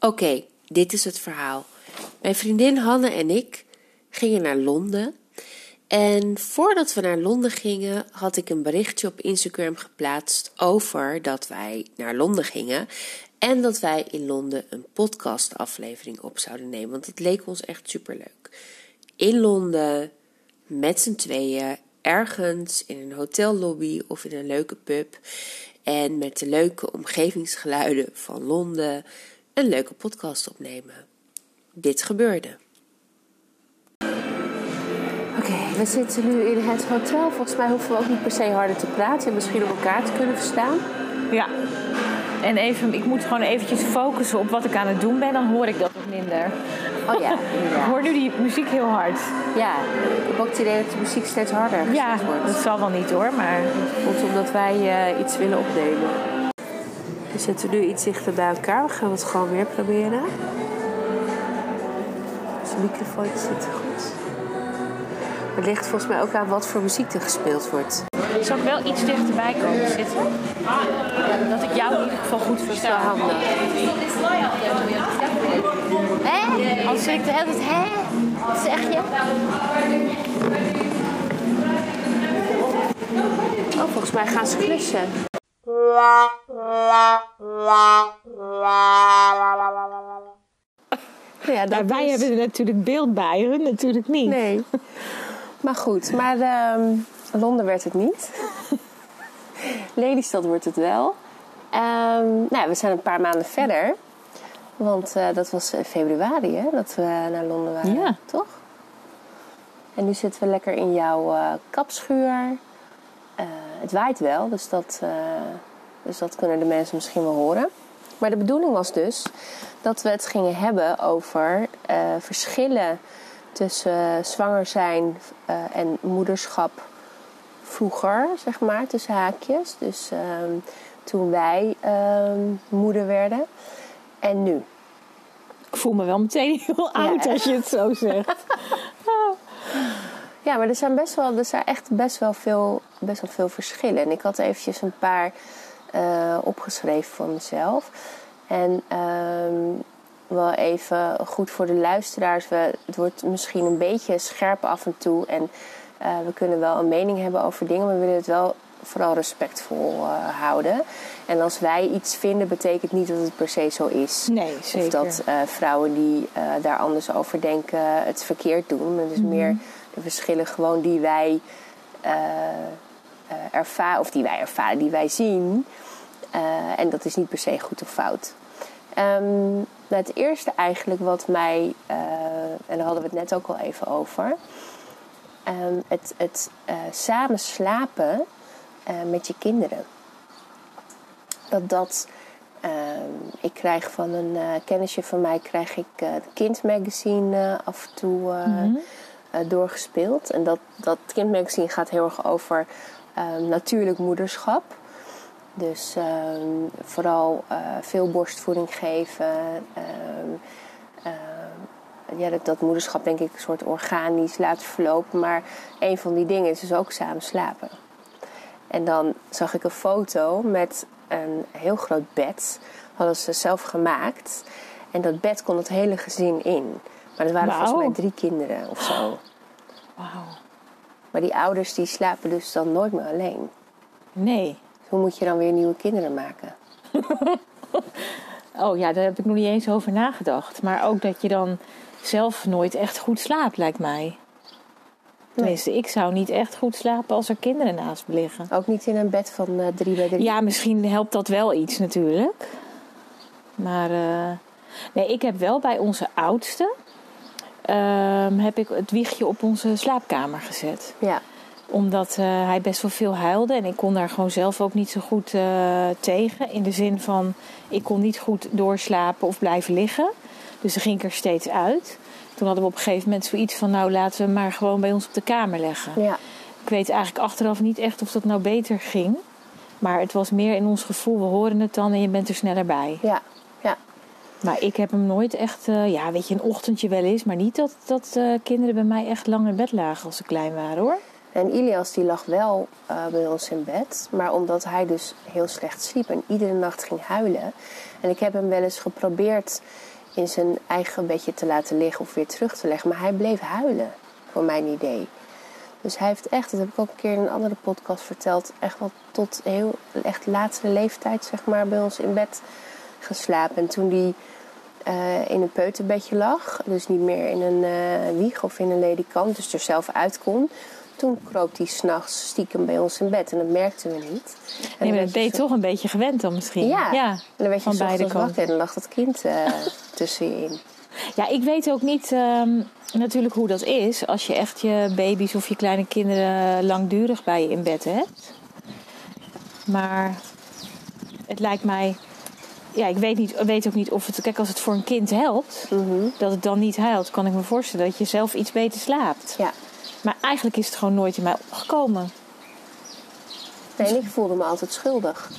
Oké, dit is het verhaal. Mijn vriendin Hanne en ik gingen naar Londen. En voordat we naar Londen gingen, had ik een berichtje op Instagram geplaatst over dat wij naar Londen gingen. En dat wij in Londen een podcastaflevering op zouden nemen. Want het leek ons echt superleuk. In Londen, met z'n tweeën, ergens in een hotellobby of in een leuke pub. En met de leuke omgevingsgeluiden van Londen een leuke podcast opnemen. Dit gebeurde. Oké, we zitten nu in het hotel. Volgens mij hoeven we ook niet per se harder te praten en misschien om elkaar te kunnen verstaan. Ja. En even, ik moet gewoon eventjes focussen op wat ik aan het doen ben, dan hoor ik dat wat minder. Oh ja, Ik hoor nu die muziek heel hard. Ja, ik heb ook het idee dat de muziek steeds harder Ja, wordt. dat zal wel niet hoor, maar komt omdat wij eh, iets willen opnemen. We zitten nu iets dichter bij elkaar. We gaan het gewoon weer proberen. Zijn microfoon zit goed. Het ligt volgens mij ook aan wat voor muziek er gespeeld wordt. zal ik wel iets dichterbij komen zitten? Dat ik jou in ieder geval goed versta. handig. Als ik de hele tijd, hè? Wat zeg je? Oh, volgens mij gaan ze klussen. Ja, dat wij is- hebben er natuurlijk beeld bij, hun natuurlijk niet. Nee. Maar goed, maar ehm, Londen werd het niet. Lelystad wordt het wel. Ehm, nou, we zijn een paar maanden verder. Want eh, dat was in februari hè, dat we naar Londen waren, Ja. toch? En nu zitten we lekker in jouw eh, kapschuur. Eh, het waait wel, dus dat, eh, dus dat kunnen de mensen misschien wel horen. Maar de bedoeling was dus dat we het gingen hebben over eh, verschillen tussen eh, zwanger zijn eh, en moederschap vroeger, zeg maar, tussen haakjes. Dus ehm, toen wij ehm, moeder werden en nu. Ik voel me wel meteen heel oud als je het zo zegt. Ja, maar er zijn best wel, er zijn echt best wel veel, best wel veel verschillen. En ik had eventjes een paar eh, opgeschreven voor mezelf. En ehm, wel even goed voor de luisteraars. We, het wordt misschien een beetje scherp af en toe. En eh, we kunnen wel een mening hebben over dingen, maar we willen het wel vooral respectvol eh, houden. En als wij iets vinden, betekent niet dat het per se zo is. Nee, zeker. Of dat eh, vrouwen die eh, daar anders over denken het verkeerd doen. Maar het is Mhm. meer de verschillen gewoon die wij ervaren, of die wij ervaren, die wij zien. En dat is niet per se goed of fout. Ehm, nou, het eerste eigenlijk wat mij, en daar hadden we het net ook al even over. Ehm, het het samen slapen eh, met je kinderen. Dat dat Ehm, ik krijg van een eh, kennisje van mij krijg ik eh, het kindmagazine eh, af en toe eh, eh, doorgespeeld. En dat, dat kindmagazine gaat heel erg over natuurlijk moederschap. Dus ehm, vooral eh, veel borstvoeding geven. ehm, ehm, ja, dat, dat moederschap denk ik een soort organisch laten verlopen. Maar een van die dingen is dus ook samen slapen. En dan zag ik een foto met een heel groot bed. Hadden ze zelf gemaakt. En dat bed kon het hele gezin in. Maar er waren volgens mij drie kinderen of zo. Wauw. Maar die ouders die slapen dus dan nooit meer alleen. Nee. Hoe moet je dan weer nieuwe kinderen maken? Oh ja, daar heb ik nog niet eens over nagedacht. Maar ook dat je dan zelf nooit echt goed slaapt, lijkt mij. Tenminste, ik zou niet echt goed slapen als er kinderen naast me liggen. Ook niet in een bed van eh, drie bij drie. Ja, misschien helpt dat wel iets natuurlijk. Maar eh, nee, ik heb wel bij onze oudste... ehm, heb ik het wiegje op onze slaapkamer gezet. Ja. Omdat eh, hij best wel veel huilde. En ik kon daar gewoon zelf ook niet zo goed tegen. In de zin van, ik kon niet goed doorslapen of blijven liggen. Dus dan ging ik er steeds uit. Toen hadden we op een gegeven moment zoiets van... nou, laten we hem maar gewoon bij ons op de kamer leggen. ja. Ik weet eigenlijk achteraf niet echt of dat nou beter ging. Maar het was meer in ons gevoel, we horen het dan en je bent er sneller bij. Ja. Ja. Maar ik heb hem nooit echt, eh, ja, weet je, een ochtendje wel eens. Maar niet dat, dat eh, kinderen bij mij echt lang in bed lagen als ze klein waren hoor. En Ilias die lag wel eh, bij ons in bed. Maar omdat hij dus heel slecht sliep en iedere nacht ging huilen. En ik heb hem wel eens geprobeerd in zijn eigen bedje te laten liggen of weer terug te leggen. Maar hij bleef huilen, voor mijn idee. Dus hij heeft echt, dat heb ik ook een keer in een andere podcast verteld, echt wel tot heel echt latere leeftijd, zeg maar, bij ons in bed geslapen. En toen hij eh, in een peuterbedje lag, dus niet meer in een uh, wieg of in een ledikant, dus er zelf uit kon. Toen kroop hij s'nachts stiekem bij ons in bed en dat merkten we niet. En Nee, maar dat je je toch een beetje gewend dan misschien. Ja. ja. En dan werd je beide wakker kanten. en dan lag dat kind eh, tussen je in. Ja, ik weet ook niet ehm, natuurlijk hoe dat is als je echt je baby's of je kleine kinderen langdurig bij je in bed hebt. Maar het lijkt mij. Ja, ik weet, niet, weet ook niet of het. Kijk, als het voor een kind helpt, Mhm. dat het dan niet huilt, kan ik me voorstellen dat je zelf iets beter slaapt. Ja. Maar eigenlijk is het gewoon nooit in mij opgekomen. Nee, en ik voelde me altijd schuldig.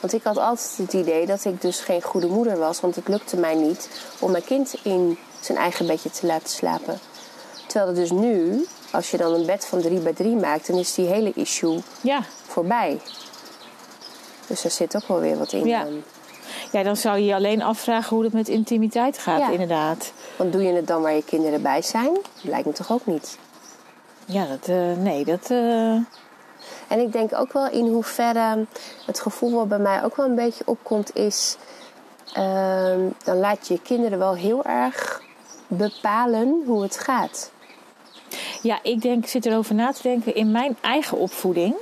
Want ik had altijd het idee dat ik dus geen goede moeder was. Want het lukte mij niet om mijn kind in zijn eigen bedje te laten slapen. Terwijl het dus nu, als je dan een bed van 3 bij 3 maakt, dan is die hele issue Ja. voorbij. Dus er zit ook wel weer wat in. Ja. dan. ja, dan zou je je alleen afvragen hoe het met intimiteit gaat, Ja. inderdaad. Want doe je het dan waar je kinderen bij zijn? Lijkt me toch ook niet. Ja, dat. eh, nee, dat. eh, En ik denk ook wel in hoeverre het gevoel wat bij mij ook wel een beetje opkomt is... ehm, dan laat je je kinderen wel heel erg bepalen hoe het gaat. Ja, ik denk, ik zit erover na te denken in mijn eigen opvoeding.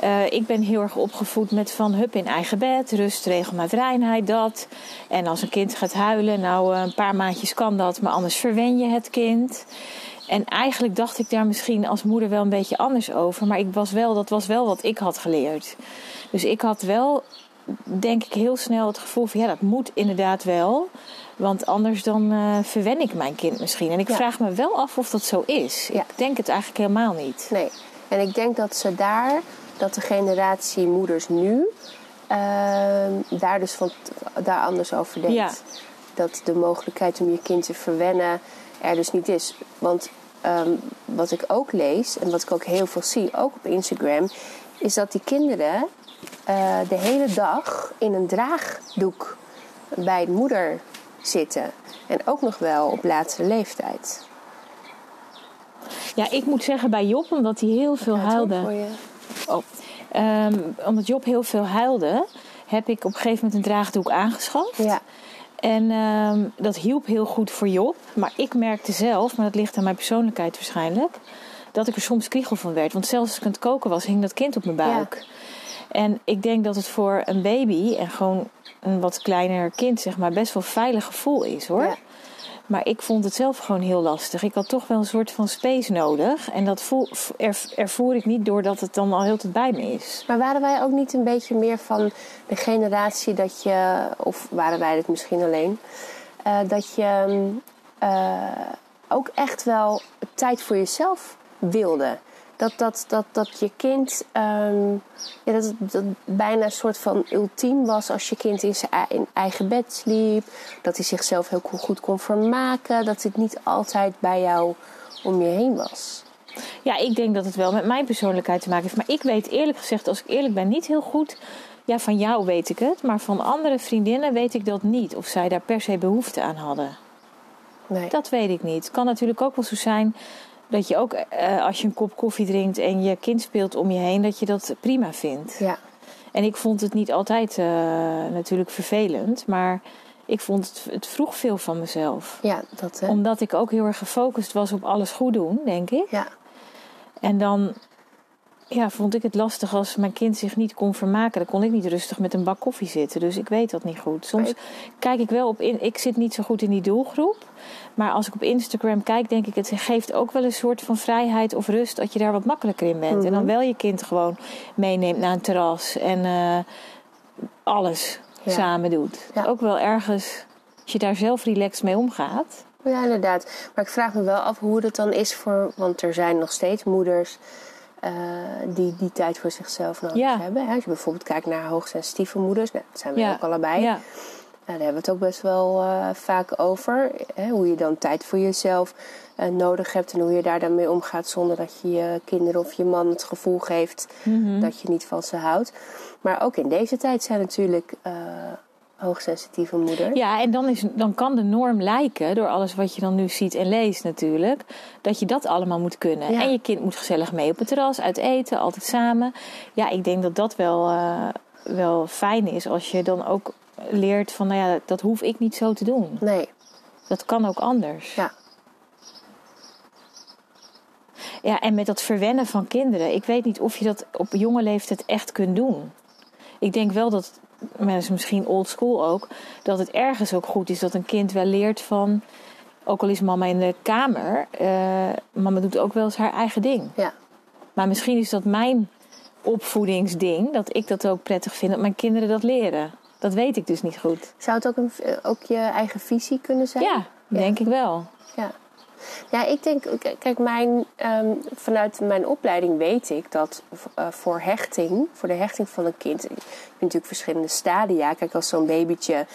Eh, ik ben heel erg opgevoed met van hup in eigen bed, rust, regelmaat, reinheid, dat. En als een kind gaat huilen, nou een paar maandjes kan dat, maar anders verwen je het kind. En eigenlijk dacht ik daar misschien als moeder wel een beetje anders over. Maar ik was wel, dat was wel wat ik had geleerd. Dus ik had wel, denk ik, heel snel het gevoel van ja, dat moet inderdaad wel. Want anders dan eh, verwen ik mijn kind misschien. En ik Ja. vraag me wel af of dat zo is. Ja. Ik denk het eigenlijk helemaal niet. Nee. En ik denk dat ze daar, dat de generatie moeders nu, ehm, daar dus van, daar anders over denkt. Ja. Dat de mogelijkheid om je kind te verwennen er dus niet is. Want ehm, wat ik ook lees en wat ik ook heel veel zie, ook op Instagram, is dat die kinderen eh, de hele dag in een draagdoek bij de moeder zitten. En ook nog wel op latere leeftijd. Ja, ik moet zeggen bij Job, omdat hij heel veel huilde. ook voor je? Oh. Ehm, omdat Job heel veel huilde, heb ik op een gegeven moment een draagdoek aangeschaft. Ja. En ehm, dat hielp heel goed voor Job. Maar ik merkte zelf, maar dat ligt aan mijn persoonlijkheid waarschijnlijk, dat ik er soms kriegel van werd. Want zelfs als ik aan het koken was, hing dat kind op mijn buik. En ik denk dat het voor een baby en gewoon een wat kleiner kind, zeg maar, best wel veilig gevoel is hoor. Ja. Maar ik vond het zelf gewoon heel lastig. Ik had toch wel een soort van space nodig. En dat voel, ervoer ik niet doordat het dan al heel tijd bij me is. Maar waren wij ook niet een beetje meer van de generatie dat je, of waren wij het misschien alleen, eh, dat je mm, eh, ook echt wel tijd voor jezelf wilde? Dat, dat, dat, dat je kind, ehm, ja, dat, het- bijna een soort van ultiem was als je kind in zijn in eigen bed sliep. Dat hij zichzelf heel goed kon vermaken. Dat het niet altijd bij jou om je heen was. Ja, ik denk dat het wel met mijn persoonlijkheid te maken heeft. Maar ik weet eerlijk gezegd, als ik eerlijk ben, niet heel goed. Ja, van jou weet ik het. Maar van andere vriendinnen weet ik dat niet. Of zij daar per se behoefte aan hadden. Nee. Dat weet ik niet. Het kan natuurlijk ook wel zo zijn dat je ook eh, als je een kop koffie drinkt en je kind speelt om je heen, dat je dat prima vindt. Ja. En ik vond het niet altijd eh, natuurlijk vervelend, maar ik vond het, het vroeg veel van mezelf. ja, dat hè. Omdat ik ook heel erg gefocust was op alles goed doen, denk ik. Ja. En dan ja, vond ik het lastig als mijn kind zich niet kon vermaken. Dan kon ik niet rustig met een bak koffie zitten. Dus ik weet dat niet goed. Soms kijk ik wel op in. Ik zit niet zo goed in die doelgroep. Maar als ik op Instagram kijk, denk ik, het geeft ook wel een soort van vrijheid of rust dat je daar wat makkelijker in bent. En dan wel je kind gewoon meeneemt naar een terras en eh, alles Ja. samen doet. Ja. Ook wel ergens, als je daar zelf relaxed mee omgaat. Ja, inderdaad. Maar ik vraag me wel af hoe dat dan is voor... Want er zijn nog steeds moeders eh, die die tijd voor zichzelf nodig Ja. hebben. hè. Als je bijvoorbeeld kijkt naar hoogsensitieve moeders. Nou, dat zijn we Ja. ook allebei. Ja. daar hebben we het ook best wel eh, vaak over. Hè, hoe je dan tijd voor jezelf eh, nodig hebt en hoe je daar dan mee omgaat zonder dat je je kinderen of je man het gevoel geeft dat je niet van ze houdt. Maar ook in deze tijd zijn natuurlijk hoogsensitieve moeders. Ja, en dan, is, dan kan de norm lijken, door alles wat je dan nu ziet en leest natuurlijk, dat je dat allemaal moet kunnen. Ja. En je kind moet gezellig mee op het terras, uit eten, altijd samen. Ja, ik denk dat dat wel, eh, wel fijn is als je dan ook leert van, nou ja, dat hoef ik niet zo te doen. Nee, Dat kan ook anders. ja. Ja, en met dat verwennen van kinderen. Ik weet niet of je dat op jonge leeftijd echt kunt doen. Ik denk wel dat, maar dat is misschien old school ook, dat het ergens ook goed is dat een kind wel leert van, ook al is mama in de kamer, eh, mama doet ook wel eens haar eigen ding. ja. Maar misschien is dat mijn opvoedingsding, dat ik dat ook prettig vind, dat mijn kinderen dat leren. Dat weet ik dus niet goed. Zou het ook, een, eh, ook je eigen visie kunnen zijn? Ja, denk ik wel. Ja. Ja, ik denk, kijk, mijn, ehm, vanuit mijn opleiding weet ik dat eh, voor hechting, voor de hechting van een kind, je hebt natuurlijk verschillende stadia. Kijk, als zo'n babytje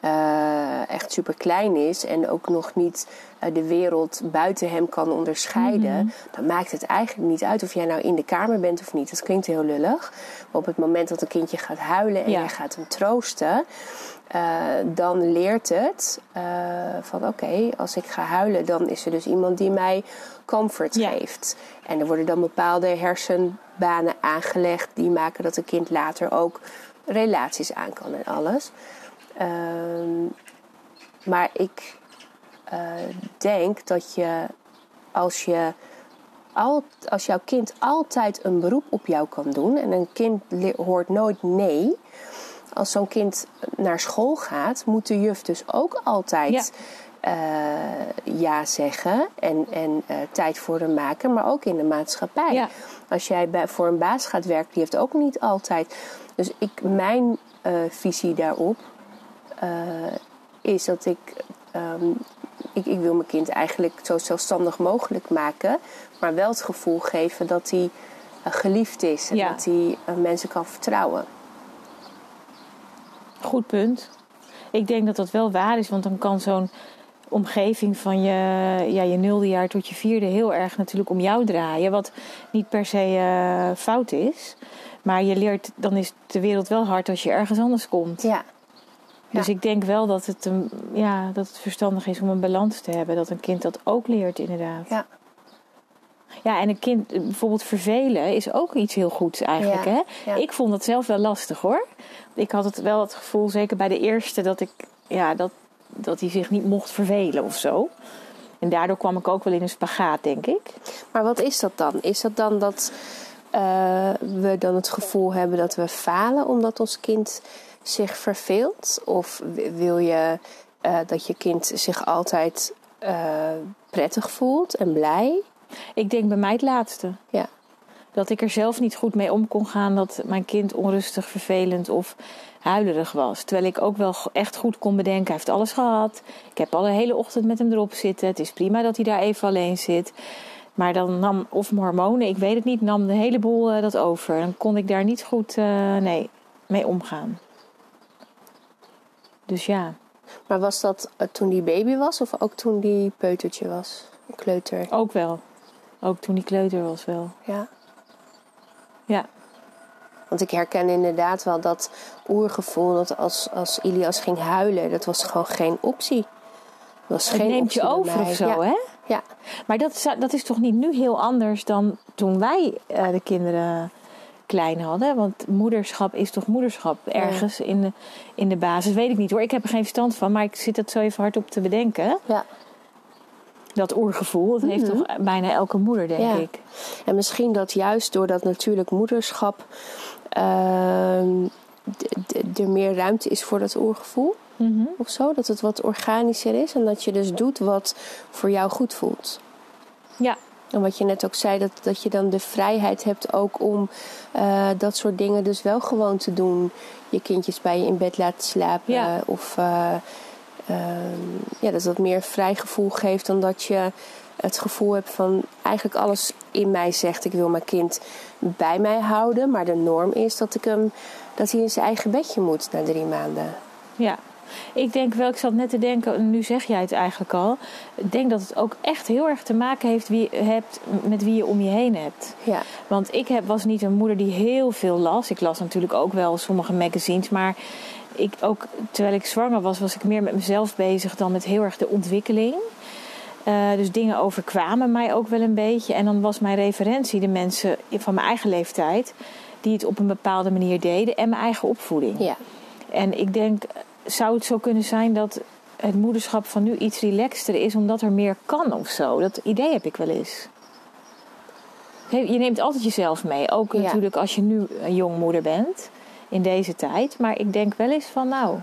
eh, echt super klein is en ook nog niet eh, de wereld buiten hem kan onderscheiden, dan maakt het eigenlijk niet uit of jij nou in de kamer bent of niet. Dat klinkt heel lullig. Maar op het moment dat een kindje gaat huilen en Ja. jij gaat hem troosten, eh, dan leert het eh, van oké, als ik ga huilen, dan is er dus iemand die mij comfort Ja. geeft. En er worden dan bepaalde hersenbanen aangelegd die maken dat een kind later ook relaties aan kan en alles. Ehm, maar ik eh, denk dat je als je al, als jouw kind altijd een beroep op jou kan doen en een kind hoort nooit nee. Als zo'n kind naar school gaat, moet de juf dus ook altijd ja, ja zeggen en, en eh, tijd voor hem maken, maar ook in de maatschappij. Ja. Als jij voor een baas gaat werken, die heeft ook niet altijd. Dus ik, mijn eh, visie daarop eh, is dat ik, ehm, ik. Ik wil mijn kind eigenlijk zo zelfstandig mogelijk maken, maar wel het gevoel geven dat hij eh, geliefd is en Ja. dat hij eh, mensen kan vertrouwen. Goed punt. Ik denk dat dat wel waar is, want dan kan zo'n omgeving van je, ja, je nulde jaar tot je vierde heel erg natuurlijk om jou draaien. Wat niet per se eh, fout is. Maar je leert, dan is de wereld wel hard als je ergens anders komt. Ja, Dus Ja. ik denk wel dat het, een, ja, dat het verstandig is om een balans te hebben. Dat een kind dat ook leert, inderdaad. ja, Ja, en een kind bijvoorbeeld vervelen is ook iets heel goeds eigenlijk. Ja, Hè? ja. Ik vond dat zelf wel lastig hoor. Ik had het wel het gevoel, zeker bij de eerste, dat ik ja, dat, dat hij zich niet mocht vervelen of zo. En daardoor kwam ik ook wel in een spagaat, denk ik. Maar wat is dat dan? Is dat dan dat eh, we dan het gevoel hebben dat we falen omdat ons kind zich verveelt? Of wil je eh, dat je kind zich altijd eh, prettig voelt en blij? Ik denk bij mij het laatste. Ja, Dat ik er zelf niet goed mee om kon gaan dat mijn kind onrustig, vervelend of huilerig was. Terwijl ik ook wel echt goed kon bedenken, hij heeft alles gehad. Ik heb al de hele ochtend met hem erop zitten. Het is prima dat hij daar even alleen zit. Maar dan nam, of mijn hormonen, ik weet het niet, nam de hele boel eh, dat over. Dan kon ik daar niet goed eh, nee, mee omgaan. Dus ja, maar was dat eh, toen die baby was of ook toen die peutertje was? Een kleuter. ook wel. Ook toen hij kleuter was wel. Ja. Ja, Want ik herken inderdaad wel dat oergevoel dat als, als Ilias ging huilen, dat was gewoon geen optie. Dat was het geen neemt je optie bij over mij. of zo, ja. hè? Ja, Maar dat, zou- dat is toch niet nu heel anders dan toen wij eh, de kinderen klein hadden? Want moederschap is toch moederschap ergens in, de, in de basis. Weet ik niet hoor, ik heb er geen verstand van. Maar ik zit het zo even hard op te bedenken. ja. Dat oergevoel, dat heeft toch bijna elke moeder, denk Ja. ik. En misschien dat juist doordat natuurlijk moederschap d- er meer ruimte is voor dat oergevoel Mhm. of zo. Dat het wat organischer is en dat je dus doet wat voor jou goed voelt. Ja, En wat je net ook zei, dat, dat je dan de vrijheid hebt ook om eh, dat soort dingen dus wel gewoon te doen. Je kindjes bij je in bed laten slapen. Ja. Of eh, ehm, ja, dat dat meer vrij gevoel geeft dan dat je het gevoel hebt van eigenlijk alles in mij zegt ik wil mijn kind bij mij houden. Maar de norm is dat ik hem dat hij in zijn eigen bedje moet na drie maanden. ja. Ik denk wel, ik zat net te denken, nu zeg jij het eigenlijk al. Ik denk dat het ook echt heel erg te maken heeft wie, hebt, met wie je om je heen hebt. Ja. Want ik heb, was niet een moeder die heel veel las. Ik las natuurlijk ook wel sommige magazines, maar ik ook, terwijl ik zwanger was, was ik meer met mezelf bezig dan met heel erg de ontwikkeling. Uh, dus dingen overkwamen mij ook wel een beetje. En dan was mijn referentie de mensen van mijn eigen leeftijd die het op een bepaalde manier deden en mijn eigen opvoeding. Ja. En ik denk, zou het zo kunnen zijn dat het moederschap van nu iets relaxter is omdat er meer kan of zo? Dat idee heb ik wel eens. Je neemt altijd jezelf mee. Ook Ja. natuurlijk als je nu een jongmoeder bent in deze tijd. Maar ik denk wel eens van nou,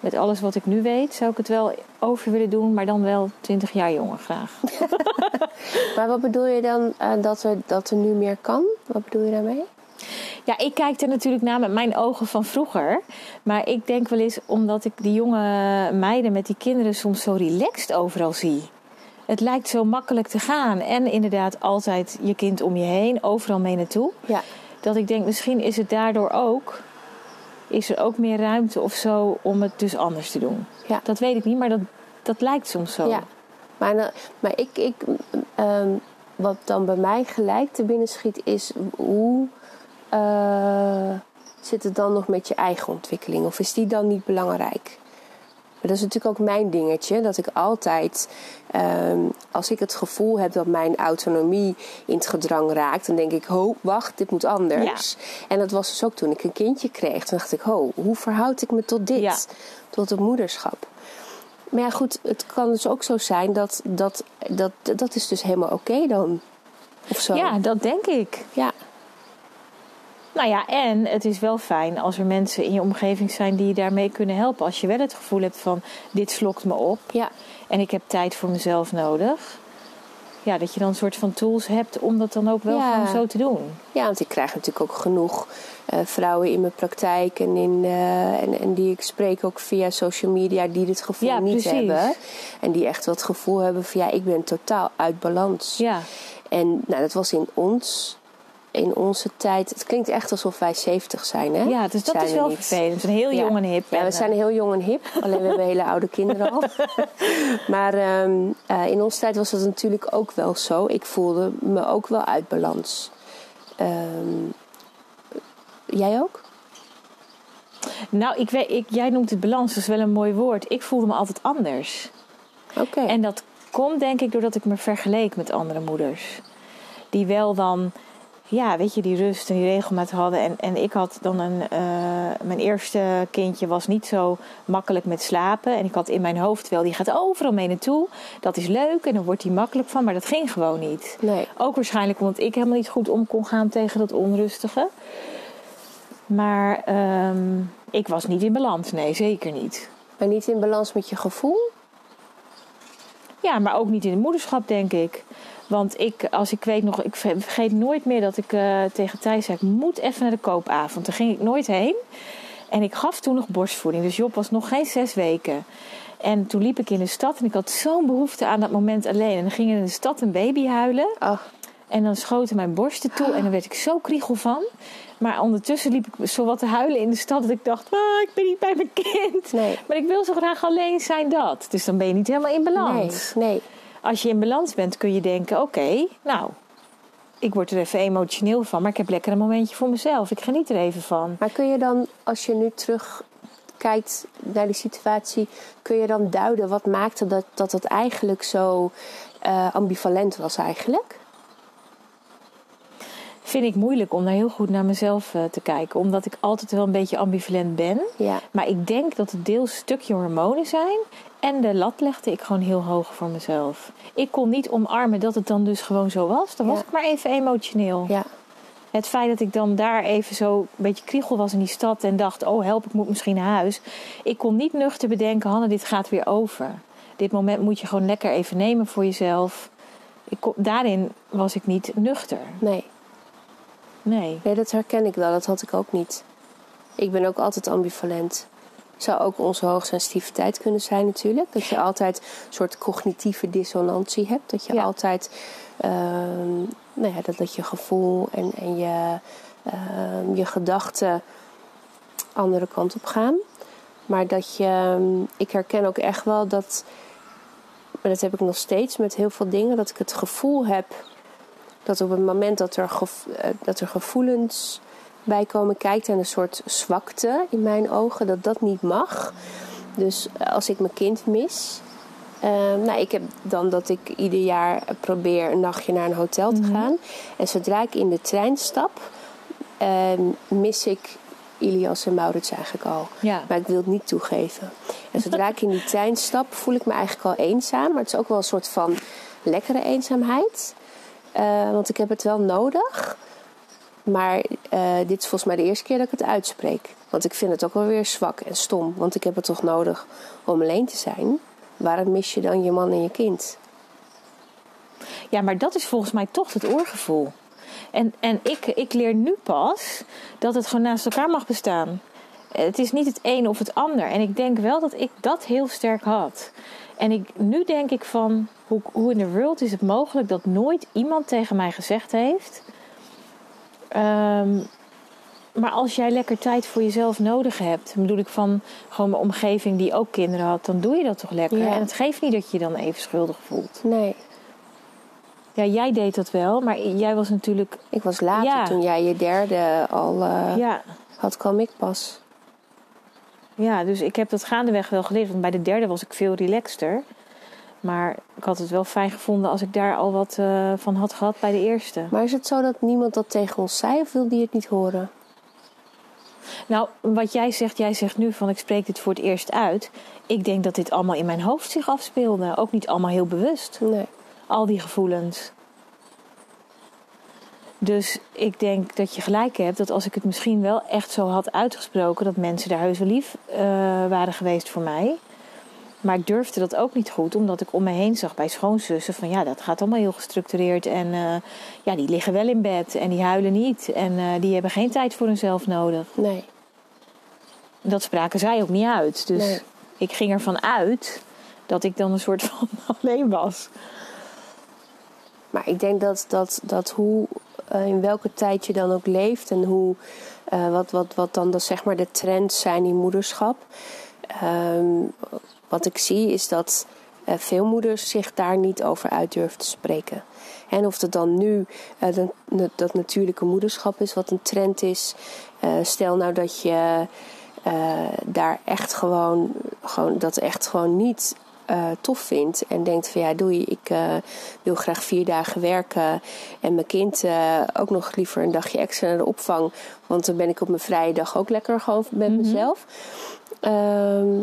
met alles wat ik nu weet, zou ik het wel over willen doen, maar dan wel 20 jaar jonger graag. Maar wat bedoel je dan eh, dat, er, dat er nu meer kan? Wat bedoel je daarmee? Ja, ik kijk er natuurlijk naar met mijn ogen van vroeger. Maar ik denk wel eens, omdat ik die jonge meiden met die kinderen soms zo relaxed overal zie. Het lijkt zo makkelijk te gaan. En inderdaad altijd je kind om je heen, overal mee naartoe. Ja. Dat ik denk, misschien is het daardoor ook... Is er ook meer ruimte of zo om het dus anders te doen. Ja. Dat weet ik niet, maar dat, dat lijkt soms zo. Ja. Maar, maar ik, ik, ehm, wat dan bij mij gelijk te binnen schiet is hoe eh, zit het dan nog met je eigen ontwikkeling? Of is die dan niet belangrijk? Maar dat is natuurlijk ook mijn dingetje. Dat ik altijd, ehm, als ik het gevoel heb dat mijn autonomie in het gedrang raakt, dan denk ik, ho, wacht, dit moet anders. En dat was dus ook toen ik een kindje kreeg. Toen dacht ik, ho, hoe verhoud ik me tot dit? Ja. Tot het moederschap. Maar ja, goed, het kan dus ook zo zijn dat dat, dat, dat is dus helemaal oké dan. Of zo. ja, dat denk ik. ja. Nou ja, en het is wel fijn als er mensen in je omgeving zijn die je daarmee kunnen helpen. Als je wel het gevoel hebt van dit slokt me op Ja. en ik heb tijd voor mezelf nodig. Ja, dat je dan een soort van tools hebt om dat dan ook wel Ja. gewoon zo te doen. ja, want ik krijg natuurlijk ook genoeg eh, vrouwen in mijn praktijk en, in, eh, en, en die ik spreek ook via social media die dit gevoel Ja, niet precies. hebben. En die echt wel het gevoel hebben van ja, ik ben totaal uit balans. Ja, En nou, dat was in ons, in onze tijd. Het klinkt echt alsof wij 70 zijn, hè? ja dus dat Zijn is we wel niet. vervelend. We zijn heel Ja. jong en hip. Ja, we zijn heel jong en hip. Alleen we hebben hele oude kinderen al. maar ehm, eh, in onze tijd was dat natuurlijk ook wel zo. Ik voelde me ook wel uit balans. Ehm, jij ook? Nou, ik weet, ik, jij noemt het balans, dat is wel een mooi woord. Ik voelde me altijd anders. Oké. En dat komt denk ik doordat ik me vergeleek met andere moeders. Die wel dan, ja, weet je, die rust en die regelmaat hadden. En, en ik had dan een, eh, mijn eerste kindje was niet zo makkelijk met slapen. En ik had in mijn hoofd wel, die gaat overal mee naartoe. Dat is leuk en dan wordt hij makkelijk van, maar dat ging gewoon niet. Nee. Ook waarschijnlijk omdat ik helemaal niet goed om kon gaan tegen dat onrustige. Maar ehm, ik was niet in balans, nee, zeker niet. Maar niet in balans met je gevoel? Ja, maar ook niet in het moederschap, denk ik. Want ik, als ik weet nog, ik ver- vergeet nooit meer dat ik eh, tegen Thijs zei: ik moet even naar de koopavond. Daar ging ik nooit heen. En ik gaf toen nog borstvoeding. Dus Job was nog geen zes weken. En toen liep ik in de stad en ik had zo'n behoefte aan dat moment alleen. En dan ging er in de stad een baby huilen. Ach, En dan schoten mijn borsten toe en dan werd ik zo kriegel van. Maar ondertussen liep ik zo wat te huilen in de stad dat ik dacht, ah, ik ben niet bij mijn kind. Nee. Maar ik wil zo graag alleen zijn dat. Dus dan ben je niet helemaal in balans. nee. Nee. Als je in balans bent kun je denken, oké, nou, ik word er even emotioneel van. Maar ik heb lekker een momentje voor mezelf. Ik geniet er even van. Maar kun je dan, als je nu terugkijkt naar die situatie, kun je dan duiden wat maakte dat dat het eigenlijk zo eh, ambivalent was eigenlijk? Vind ik moeilijk om daar heel goed naar mezelf eh, te kijken. Omdat ik altijd wel een beetje ambivalent ben. Ja. Maar ik denk dat het deels een stukje hormonen zijn. En de lat legde ik gewoon heel hoog voor mezelf. Ik kon niet omarmen dat het dan dus gewoon zo was. Dan was ik maar even emotioneel. Ja. Het feit dat ik dan daar even zo een beetje kriegel was in die stad en dacht: oh help, ik moet misschien naar huis. Ik kon niet nuchter bedenken: Hanne, dit gaat weer over. Dit moment moet je gewoon lekker even nemen voor jezelf. Ik kon, daarin was ik niet nuchter. Nee. Nee. Nee, dat herken ik wel. Dat had ik ook niet. Ik ben ook altijd ambivalent. Zou ook onze hoogsensitiviteit kunnen zijn natuurlijk. Dat je altijd een soort cognitieve dissonantie hebt. Dat je Ja. altijd ehm, nou ja, dat, dat je gevoel en, en je, ehm, je gedachten andere kant op gaan. Maar dat je, ehm, ik herken ook echt wel dat, maar dat heb ik nog steeds met heel veel dingen, dat ik het gevoel heb dat op het moment dat er, eh, dat er gevoelens bij komen kijken en een soort zwakte in mijn ogen, dat dat niet mag. Dus als ik mijn kind mis, Ehm, nou, ik heb dan dat ik ieder jaar probeer een nachtje naar een hotel te mhm. gaan. En zodra ik in de trein stap, ehm, mis ik Ilias en Maurits eigenlijk al. Maar ik wil het niet toegeven. En zodra ik in die trein stap, voel ik me eigenlijk al eenzaam. Maar het is ook wel een soort van lekkere eenzaamheid. Uh, want ik heb het wel nodig. Maar uh, dit is volgens mij de eerste keer dat ik het uitspreek. Want ik vind het ook wel weer zwak en stom. Want ik heb het toch nodig om alleen te zijn waarom mis je dan je man en je kind? Ja, maar dat is volgens mij toch het oorgevoel. En, en ik, ik leer nu pas dat het gewoon naast elkaar mag bestaan. Het is niet het een of het ander. En ik denk wel dat ik dat heel sterk had. En ik, nu denk ik van, hoe, hoe in de wereld is het mogelijk dat nooit iemand tegen mij gezegd heeft... Um, maar als jij lekker tijd voor jezelf nodig hebt, bedoel ik van gewoon mijn omgeving die ook kinderen had, dan doe je dat toch lekker. En het geeft niet dat je je dan even schuldig voelt. Nee. Ja, jij deed dat wel, maar jij was natuurlijk. Ik was later toen jij je derde al uh, ja. had, kwam ik pas. Ja, dus ik heb dat gaandeweg wel geleerd. Want bij de derde was ik veel relaxter. Maar ik had het wel fijn gevonden als ik daar al wat uh, van had gehad bij de eerste. Maar is het zo dat niemand dat tegen ons zei of wilde je het niet horen? Nou, wat jij zegt, jij zegt nu van ik spreek dit voor het eerst uit. Ik denk dat dit allemaal in mijn hoofd zich afspeelde. Ook niet allemaal heel bewust. Nee. Al die gevoelens. Dus ik denk dat je gelijk hebt dat als ik het misschien wel echt zo had uitgesproken, dat mensen daar heus wel lief uh, waren geweest voor mij. Maar ik durfde dat ook niet goed, omdat ik om me heen zag bij schoonzussen van ja, dat gaat allemaal heel gestructureerd. En uh, ja, die liggen wel in bed en die huilen niet. En uh, die hebben geen tijd voor hunzelf nodig. Nee. Dat spraken zij ook niet uit. Dus nee. ik ging ervan uit dat ik dan een soort van alleen was. Maar ik denk dat, dat, dat hoe, uh, in welke tijd je dan ook leeft en hoe, wat, wat, wat dan de, zeg maar de trends zijn in moederschap. Um, wat ik zie is dat uh, veel moeders zich daar niet over uit durven te spreken. En of het dan nu dat natuurlijke moederschap is, wat een trend is. Stel nou dat je daar echt gewoon, gewoon, dat echt gewoon niet tof vindt. En denkt van ja, doei, ik wil graag vier dagen werken. En mijn kind ook nog liever een dagje extra naar de opvang. Want dan ben ik op mijn vrije dag ook lekker gewoon met mm mezelf. Ehm,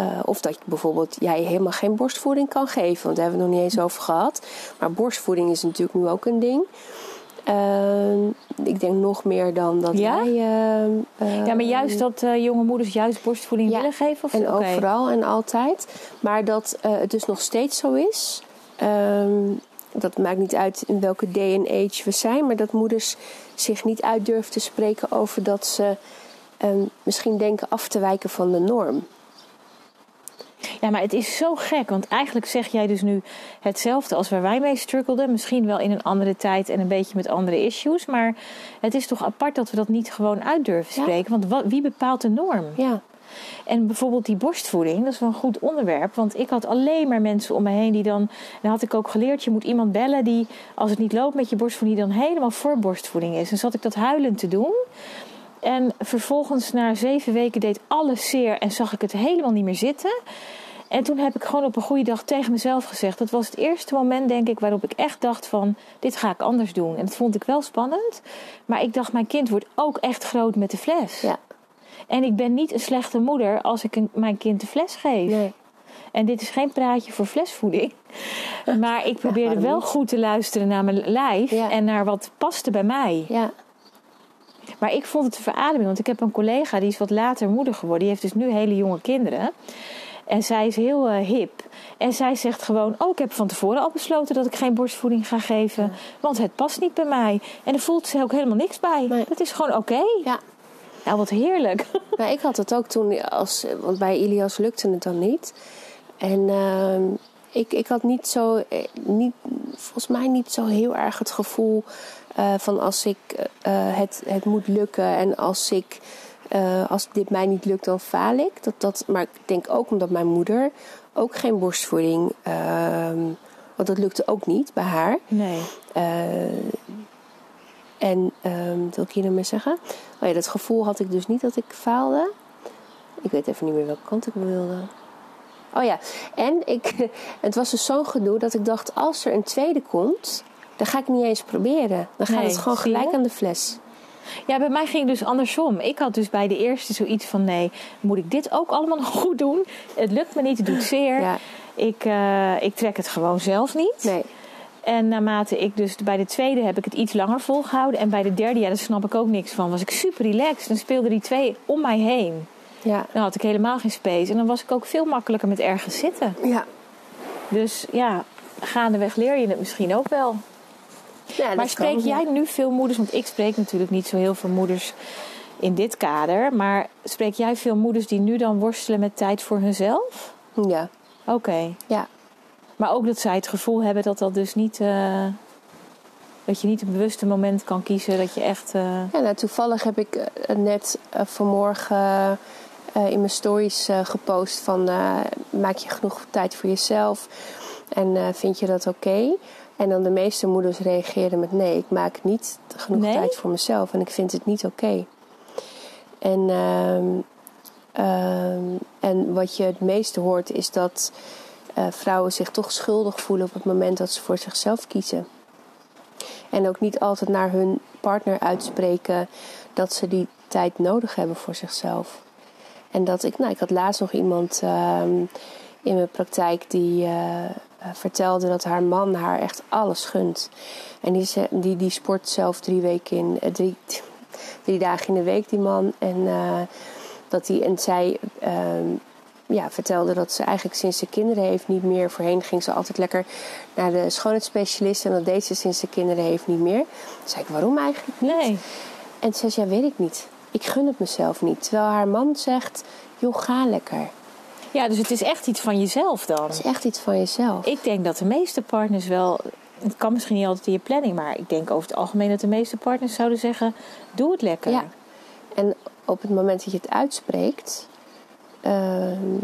uh, of dat bijvoorbeeld jij helemaal geen borstvoeding kan geven. Want daar hebben we het nog niet eens over gehad. Maar borstvoeding is natuurlijk nu ook een ding. Uh, ik denk nog meer dan dat ja? wij... Uh, ja, maar juist dat jonge moeders juist borstvoeding willen geven? Of? en overal en altijd. Maar dat het dus nog steeds zo is... Ehm, dat maakt niet uit in welke day and age we zijn... maar dat moeders zich niet uit durven te spreken over dat ze... Ehm, misschien denken af te wijken van de norm. Ja, maar het is zo gek, want eigenlijk zeg jij dus nu hetzelfde als waar wij mee struggelden. Misschien wel in een andere tijd en een beetje met andere issues. Maar het is toch apart dat we dat niet gewoon uit durven spreken. Want wat, wie bepaalt de norm? Ja. En bijvoorbeeld die borstvoeding, dat is wel een goed onderwerp. Want ik had alleen maar mensen om me heen die dan. Dan had ik ook geleerd, je moet iemand bellen die, als het niet loopt met je borstvoeding, dan helemaal voor borstvoeding is. En zat ik dat huilend te doen. En vervolgens na zeven weken deed alles zeer en zag ik het helemaal niet meer zitten. En toen heb ik gewoon op een goede dag tegen mezelf gezegd. Dat was het eerste moment, denk ik, waarop ik echt dacht van... dit ga ik anders doen. En dat vond ik wel spannend. Maar ik dacht, mijn kind wordt ook echt groot met de fles. Ja. En ik ben niet een slechte moeder als ik mijn kind de fles geef. Nee. En dit is geen praatje voor flesvoeding. Maar ik probeerde wel goed te luisteren naar mijn lijf. En naar wat paste bij mij. Ja. Maar ik vond het een verademing. Want ik heb een collega die is wat later moeder geworden. Die heeft dus nu hele jonge kinderen. En zij is heel uh, hip. En zij zegt gewoon: Oh, ik heb van tevoren al besloten dat ik geen borstvoeding ga geven. Want het past niet bij mij. En er voelt ze ook helemaal niks bij. Nee. Dat is gewoon oké. Ja. Nou, wat heerlijk. Nou, ik had het ook toen, als, want bij Ilias lukte het dan niet. En uh, ik, ik had niet zo, eh, niet, volgens mij niet zo heel erg het gevoel uh, van als ik uh, het, het moet lukken en als ik eh, als dit mij niet lukt, dan faal ik. Dat, dat, maar ik denk ook omdat mijn moeder ook geen borstvoeding... ehm, want dat lukte ook niet bij haar. Nee. Eh, en ehm, wat wil ik hier nou mee zeggen? Oh ja, dat gevoel had ik dus niet dat ik faalde. Ik weet even niet meer welke kant ik wilde. Oh ja, en ik, het was dus zo'n gedoe dat ik dacht... als er een tweede komt, dan ga ik niet eens proberen. Dan gaat Nee, het gewoon gelijk aan de fles. Ja, bij mij ging het dus andersom. Ik had dus bij de eerste zoiets van: nee, moet ik dit ook allemaal nog goed doen? Het lukt me niet, het doet zeer. Ja, Ik, eh, ik trek het gewoon zelf niet. nee. En naarmate ik dus bij de tweede heb ik het iets langer volgehouden. En bij de derde, ja, daar snap ik ook niks van. Was ik super relaxed. Dan speelden die twee om mij heen. Ja, Dan had ik helemaal geen space. En dan was ik ook veel makkelijker met ergens zitten. ja. Dus ja, gaandeweg leer je het misschien ook wel. ja Maar spreek kan, jij nu veel moeders? Want ik spreek natuurlijk niet zo heel veel moeders in dit kader. Maar spreek jij veel moeders die nu dan worstelen met tijd voor hunzelf? Ja, Oké. ja. Maar ook dat zij het gevoel hebben dat dat dus niet. eh, dat je niet een bewuste moment kan kiezen. Dat je echt. eh, Ja, nou, toevallig heb ik eh, net vanmorgen eh, in mijn stories eh, gepost van eh, maak je genoeg tijd voor jezelf en vind je dat oké? En dan de meeste moeders reageerden met nee, ik maak niet genoeg Nee? tijd voor mezelf en ik vind het niet oké. En, ehm, ehm, en wat je het meeste hoort is dat vrouwen zich toch schuldig voelen op het moment dat ze voor zichzelf kiezen. En ook niet altijd naar hun partner uitspreken dat ze die tijd nodig hebben voor zichzelf. En dat ik, nou, ik had laatst nog iemand ehm, in mijn praktijk die eh, vertelde dat haar man haar echt alles gunt. En die, die, die sport zelf drie weken in, eh, drie, drie dagen in de week, die man. En eh, dat die, en zij ehm, ja, vertelde dat ze eigenlijk sinds ze kinderen heeft niet meer. Voorheen ging ze altijd lekker naar de schoonheidsspecialist. En dat deed ze sinds ze kinderen heeft niet meer. Toen zei ik, waarom eigenlijk niet? nee. En ze zei, ja, weet ik niet. Ik gun het mezelf niet. Terwijl haar man zegt, joh, ga lekker. Ja, dus het is echt iets van jezelf dan. Het is echt iets van jezelf. Ik denk dat de meeste partners wel. Het kan misschien niet altijd in je planning, maar ik denk over het algemeen dat de meeste partners zouden zeggen: doe het lekker. Ja. En op het moment dat je het uitspreekt... ehm,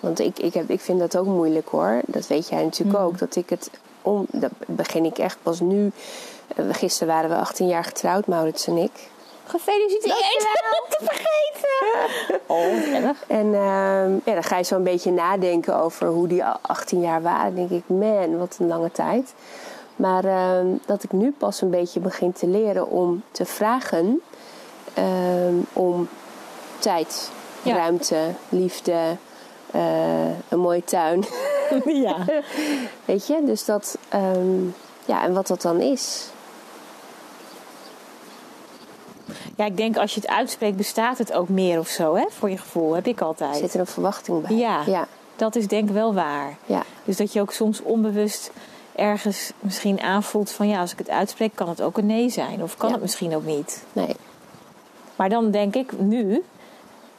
want ik, ik, heb, ik vind dat ook moeilijk hoor. Dat weet jij natuurlijk Mm. ook. Dat ik het... Om, dat begin ik echt pas nu... eh, Gisteren waren we 18 jaar getrouwd, Maurits en ik. Gefeliciteerd! te vergeten! Oh, erg. En ehm, ja, dan ga je zo een beetje nadenken over hoe die 18 jaar waren. Dan denk ik, man, wat een lange tijd. Maar ehm, dat ik nu pas een beetje begin te leren om te vragen ehm, om tijd, Ja. ruimte, liefde, eh, een mooie tuin. Ja. Weet je, dus dat, ja, en wat dat dan is. Ja, ik denk als je het uitspreekt, bestaat het ook meer of zo, hè? Voor je gevoel, heb ik altijd. Zit er een verwachting bij? Ja. ja, Dat is denk ik wel waar. ja. Dus dat je ook soms onbewust ergens misschien aanvoelt van ja, als ik het uitspreek, kan het ook een nee zijn. Of kan Ja. het misschien ook niet. nee. Maar dan denk ik nu,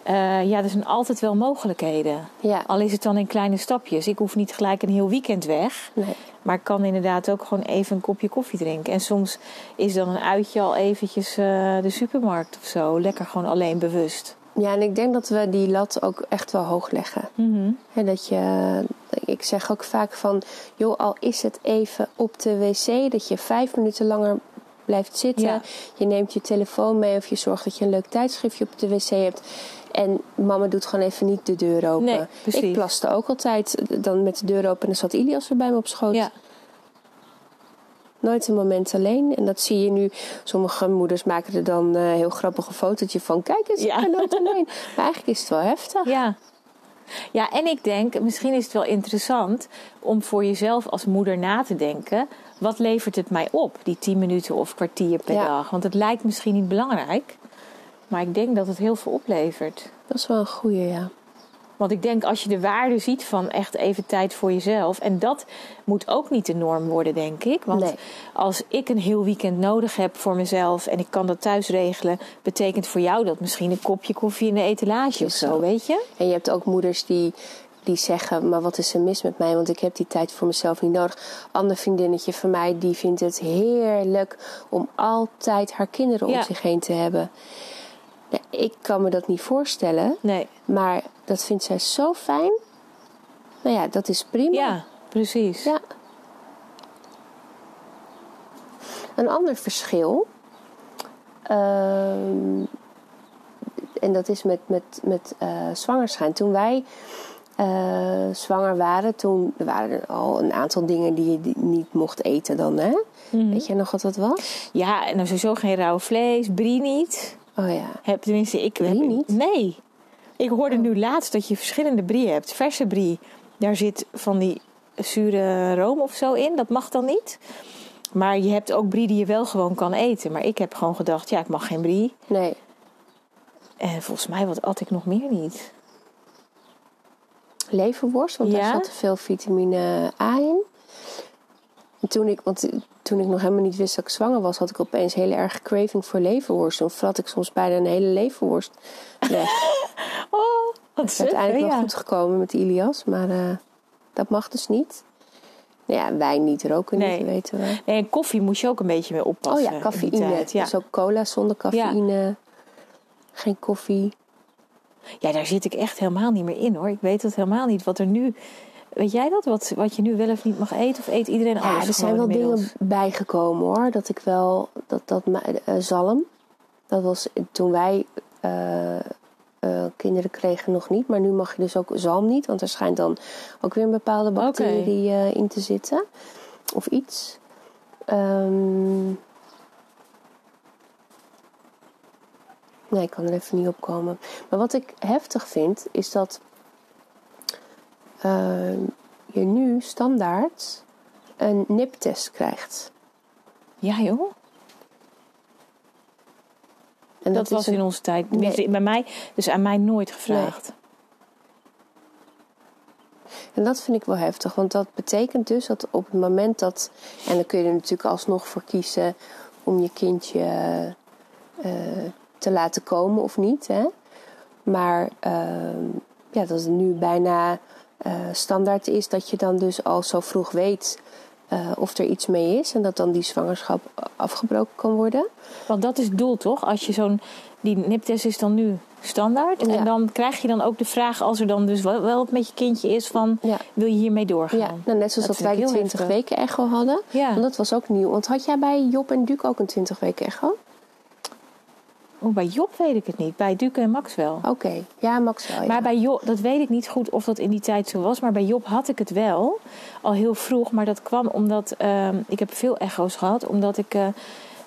eh, ja, er zijn altijd wel mogelijkheden. Ja, Al is het dan in kleine stapjes. Ik hoef niet gelijk een heel weekend weg. nee. Maar ik kan inderdaad ook gewoon even een kopje koffie drinken. En soms is dan een uitje al eventjes eh, de supermarkt of zo. Lekker gewoon alleen bewust. Ja, en ik denk dat we die lat ook echt wel hoog leggen. En dat je, ik zeg ook vaak van, joh, al is het even op de wc, dat je vijf minuten langer blijft zitten. Ja. Je neemt je telefoon mee of je zorgt dat je een leuk tijdschriftje op de wc hebt. En mama doet gewoon even niet de deur open. Nee, ik plaste ook altijd dan met de deur open en dan zat Ilias er bij me op schoot. Ja. Nooit een moment alleen. En dat zie je nu. Sommige moeders maken er dan een heel grappig een fotootje van. Kijk eens, Ja. ik ben nooit alleen. Maar eigenlijk is het wel heftig. Ja. Ja, en ik denk, misschien is het wel interessant om voor jezelf als moeder na te denken. Wat levert het mij op, die 10 minuten of kwartier per Ja. dag? Want het lijkt misschien niet belangrijk, maar ik denk dat het heel veel oplevert. Dat is wel een goeie, ja. Want ik denk als je de waarde ziet van echt even tijd voor jezelf. En dat moet ook niet de norm worden, denk ik. Want Nee. als ik een heel weekend nodig heb voor mezelf en ik kan dat thuis regelen, betekent voor jou dat misschien een kopje koffie in de etalage of zo, zo. weet je? En je hebt ook moeders die, die zeggen: Maar wat is er mis met mij? Want ik heb die tijd voor mezelf niet nodig. Ander vriendinnetje van mij die vindt het heerlijk om altijd haar kinderen om Ja. zich heen te hebben. Ja, ik kan me dat niet voorstellen. Nee. Maar dat vindt zij zo fijn. Nou ja, dat is prima. Ja, precies. Ja. Een ander verschil. ehm, en dat is met, met, met eh zwangerschap. Toen wij eh, zwanger waren, toen er waren er al een aantal dingen die je niet mocht eten dan, hè? Weet jij nog wat dat was? Ja, en dan sowieso geen rauw vlees, brie niet. Oh ja. Heb, tenminste, ik heb Brie niet? Nee. Ik hoorde nu laatst dat je verschillende brie hebt. Verse brie, daar zit van die zure room of zo in. Dat mag dan niet. Maar je hebt ook brie die je wel gewoon kan eten. Maar ik heb gewoon gedacht, ja, ik mag geen brie. Nee. En volgens mij, wat at ik nog meer niet? leverworst, want Ja? daar zat veel vitamine A in. En toen ik, want toen ik nog helemaal niet wist dat ik zwanger was, had ik opeens heel erg craving voor leverworst. Toen vrat ik soms bijna een hele leverworst weg. Oh, wat Het is uiteindelijk wel ja. goed gekomen met Ilias, maar eh, dat mag dus niet. Ja, wijn niet, roken Nee. niet, weten we. Nee, en koffie moest je ook een beetje mee Oh oppassen. ja, in die cafeïne. Ja. Dus ook cola zonder cafeïne. Geen koffie. ja, daar zit ik echt helemaal niet meer in hoor. Ik weet het helemaal niet wat er nu... Weet jij dat? Wat, wat je nu wel of niet mag eten? Of eet iedereen Ja, alles er zijn wel inmiddels? dingen bijgekomen hoor. Dat ik wel, dat, dat eh, zalm, dat was toen wij eh, eh, kinderen kregen nog niet. Maar nu mag je dus ook zalm niet, want er schijnt dan ook weer een bepaalde bacterie in te zitten. Of iets. Ehm, nee, ik kan er even niet op komen. Maar wat ik heftig vind, is dat ehm, je nu standaard een niptest krijgt. Ja joh. En Dat, is was een- in onze tijd. Bij mij, dus aan mij nooit gevraagd. En dat vind ik wel heftig, want dat betekent dus dat op het moment dat. En dan kun je er natuurlijk alsnog voor kiezen om je kindje eh, te laten komen of niet. Hè? Maar ehm, ja, dat het nu bijna eh, standaard is dat je dan dus al zo vroeg weet eh, of er iets mee is. En dat dan die zwangerschap afgebroken kan worden. Want dat is het doel toch? Als je zo'n. Die niptest is dan nu standaard. Ja. En dan krijg je dan ook de vraag, als er dan dus wel, wel wat met je kindje is, van Ja. wil je hiermee doorgaan? Ja, nou, net zoals dat, wij de heel 20 heftig. weken echo hadden. Ja. Want dat was ook nieuw. Want had jij bij Job en Duke ook een 20 weken echo? Oh, bij Job weet ik het niet. Bij Duke en Max wel. Oké, ja, Max wel. ja. Maar bij Job, dat weet ik niet goed of dat in die tijd zo was. Maar bij Job had ik het wel. Al heel vroeg. Maar dat kwam omdat. ehm, ik heb veel echo's gehad. Omdat ik eh,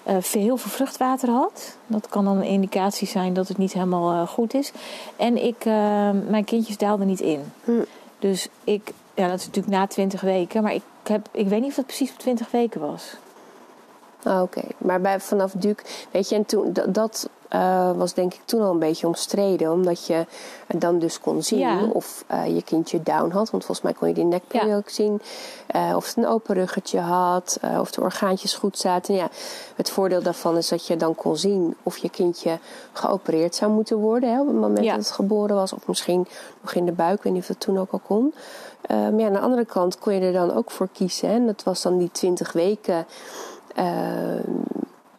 eh, veel, heel veel vruchtwater had. Dat kan dan een indicatie zijn dat het niet helemaal eh, goed is. En ik, ehm, mijn kindjes daalden niet in. Hm. Dus ik. Ja, dat is natuurlijk na 20 weken. Maar ik, heb, ik weet niet of dat precies op 20 weken was. Ah, Oké, maar bij, vanaf Duke, weet je, en toen, dat, dat eh, was denk ik toen al een beetje omstreden, omdat je dan dus kon zien Ja. of eh, je kindje down had, want volgens mij kon je die nekpil Ja. ook zien, eh, of het een open ruggetje had, of de orgaantjes goed zaten. Ja, het voordeel daarvan is dat je dan kon zien of je kindje geopereerd zou moeten worden hè, op het moment Ja. dat het geboren was, of misschien nog in de buik, ik weet niet of dat toen ook al kon. Maar ja, aan de andere kant kon je er dan ook voor kiezen. Hè? En dat was dan die 20 weken.